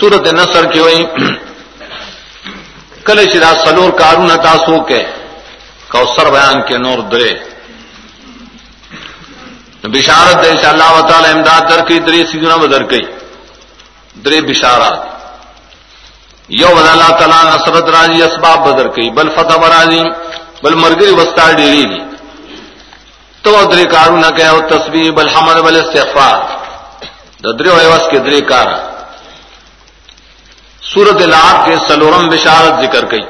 سورت نصر کی ہوئی۔ کل شرا سلور کارون تاسو کے کوثر بیان کے نور درے۔ بشارت دے اللہ تعالی امداد در کی دری سیدنا بدر گئی درے بشارات۔ یو بد اللہ تعالیٰ نصرت راضی، اسباب بدر کی۔ بل فتح برازی بل مرگری وسطا ڈیری دی۔ تو درے کارو نہ کہ تصویر بل حمد، بل استغفار۔ درے وس کے درے کار سورت العاب کے سلورم بشارت ذکر گئی